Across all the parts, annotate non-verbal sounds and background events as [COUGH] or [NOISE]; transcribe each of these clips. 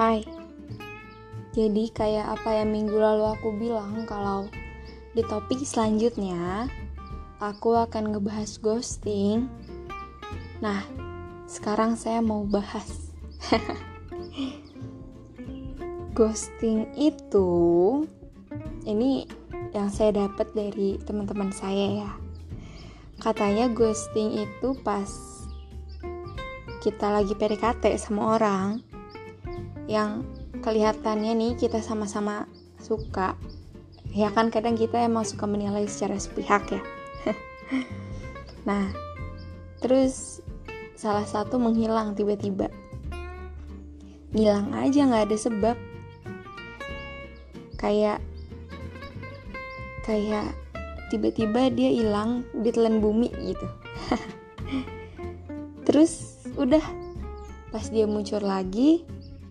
Hai. Jadi kayak apa yang minggu lalu aku bilang kalau di topik selanjutnya aku akan ngebahas ghosting. Nah, sekarang saya mau bahas. [LAUGHS] ghosting itu ini yang saya dapat dari teman-teman saya ya. Katanya ghosting itu pas kita lagi PDKT sama orang yang kelihatannya nih kita sama-sama suka ya kan kadang kita emang suka menilai secara sepihak ya. [LAUGHS] Nah terus salah satu menghilang tiba-tiba. Ngilang aja nggak ada sebab. Kayak kayak tiba-tiba dia hilang ditelan bumi gitu. [LAUGHS] Terus udah pas dia muncul lagi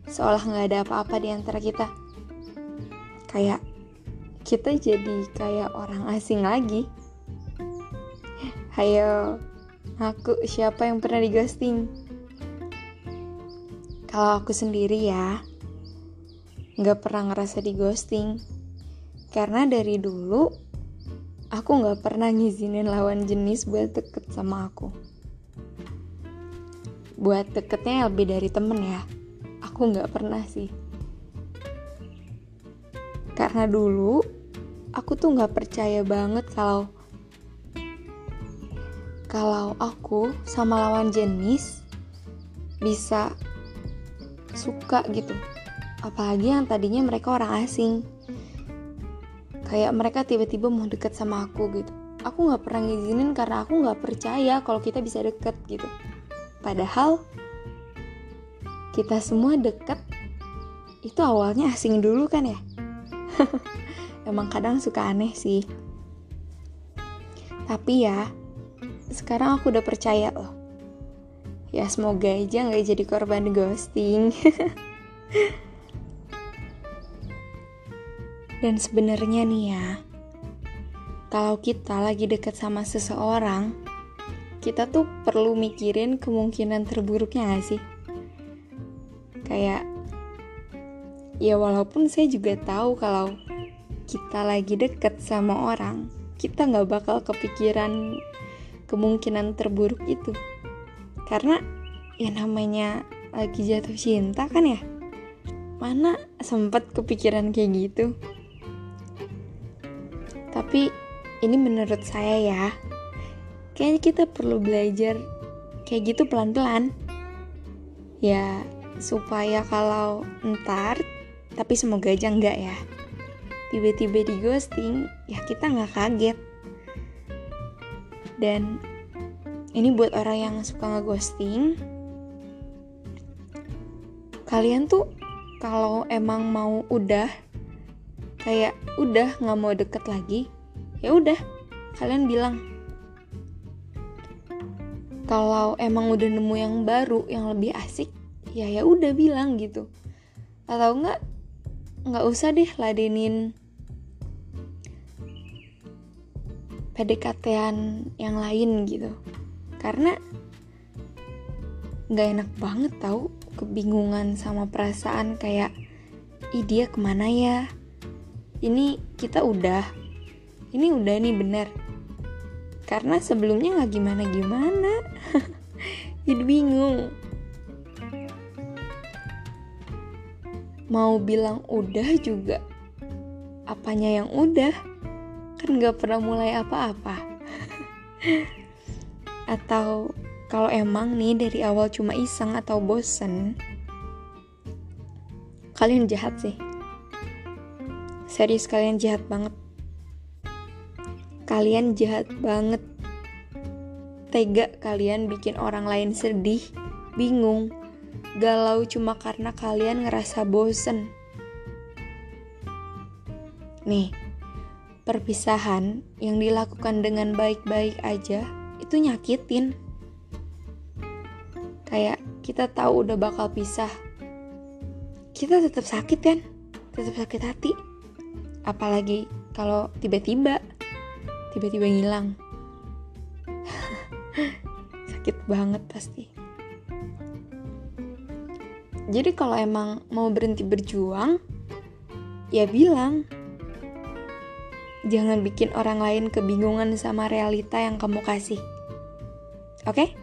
seolah nggak ada apa-apa di antara kita. Kayak kita jadi kayak orang asing lagi. Hayo, aku siapa yang pernah di ghosting? Kalau aku sendiri ya, nggak pernah ngerasa di ghosting. Karena dari dulu, aku nggak pernah ngizinin lawan jenis buat deket sama aku. Buat deketnya lebih dari temen ya aku nggak pernah sih. Karena dulu aku tuh nggak percaya banget kalau kalau aku sama lawan jenis bisa suka gitu. Apalagi yang tadinya mereka orang asing. Kayak mereka tiba-tiba mau deket sama aku gitu. Aku nggak pernah ngizinin karena aku nggak percaya kalau kita bisa deket gitu. Padahal kita semua deket itu awalnya asing dulu kan ya? [LAUGHS] Emang kadang suka aneh sih. Tapi ya sekarang aku udah percaya loh. Ya semoga aja nggak jadi korban ghosting. [LAUGHS] Dan sebenarnya nih ya kalau kita lagi deket sama seseorang kita tuh perlu mikirin kemungkinan terburuknya gak sih kayak ya walaupun saya juga tahu kalau kita lagi deket sama orang kita nggak bakal kepikiran kemungkinan terburuk itu. Karena ya namanya lagi jatuh cinta kan ya? Mana sempat kepikiran kayak gitu? Tapi ini menurut saya ya kayaknya kita perlu belajar kayak gitu pelan-pelan. Ya supaya kalau ntar tapi semoga aja enggak ya. Tiba-tiba di ghosting ya kita nggak kaget. Dan ini buat orang yang suka ngeghosting kalian tuh kalau emang mau udah kayak udah nggak mau deket lagi ya udah kalian bilang. Kalau emang udah nemu yang baru yang lebih asik ya ya udah bilang gitu. Atau enggak nggak usah deh ladenin pdkt yang lain gitu. Karena nggak enak banget tau kebingungan sama perasaan kayak ih dia ke mana ya? Ini kita udah ini udah nih bener. Karena sebelumnya nggak gimana gimana [LAUGHS] jadi bingung mau bilang udah juga. Apanya yang udah? Kan gak pernah mulai apa-apa. [LAUGHS] Atau kalau emang nih dari awal cuma iseng atau bosen kalian jahat sih. Serius kalian jahat banget. Kalian jahat banget. Tega kalian bikin orang lain sedih bingung galau cuma karena kalian ngerasa bosen. Nih, perpisahan yang dilakukan dengan baik-baik aja itu nyakitin. Kayak kita tahu udah bakal pisah. Kita tetap sakit kan? Tetap sakit hati. Apalagi kalau tiba-tiba tiba-tiba ngilang. [LAUGHS] sakit banget pasti jadi kalau emang mau berhenti berjuang ya bilang jangan bikin orang lain kebingungan sama realita yang kamu kasih oke okay?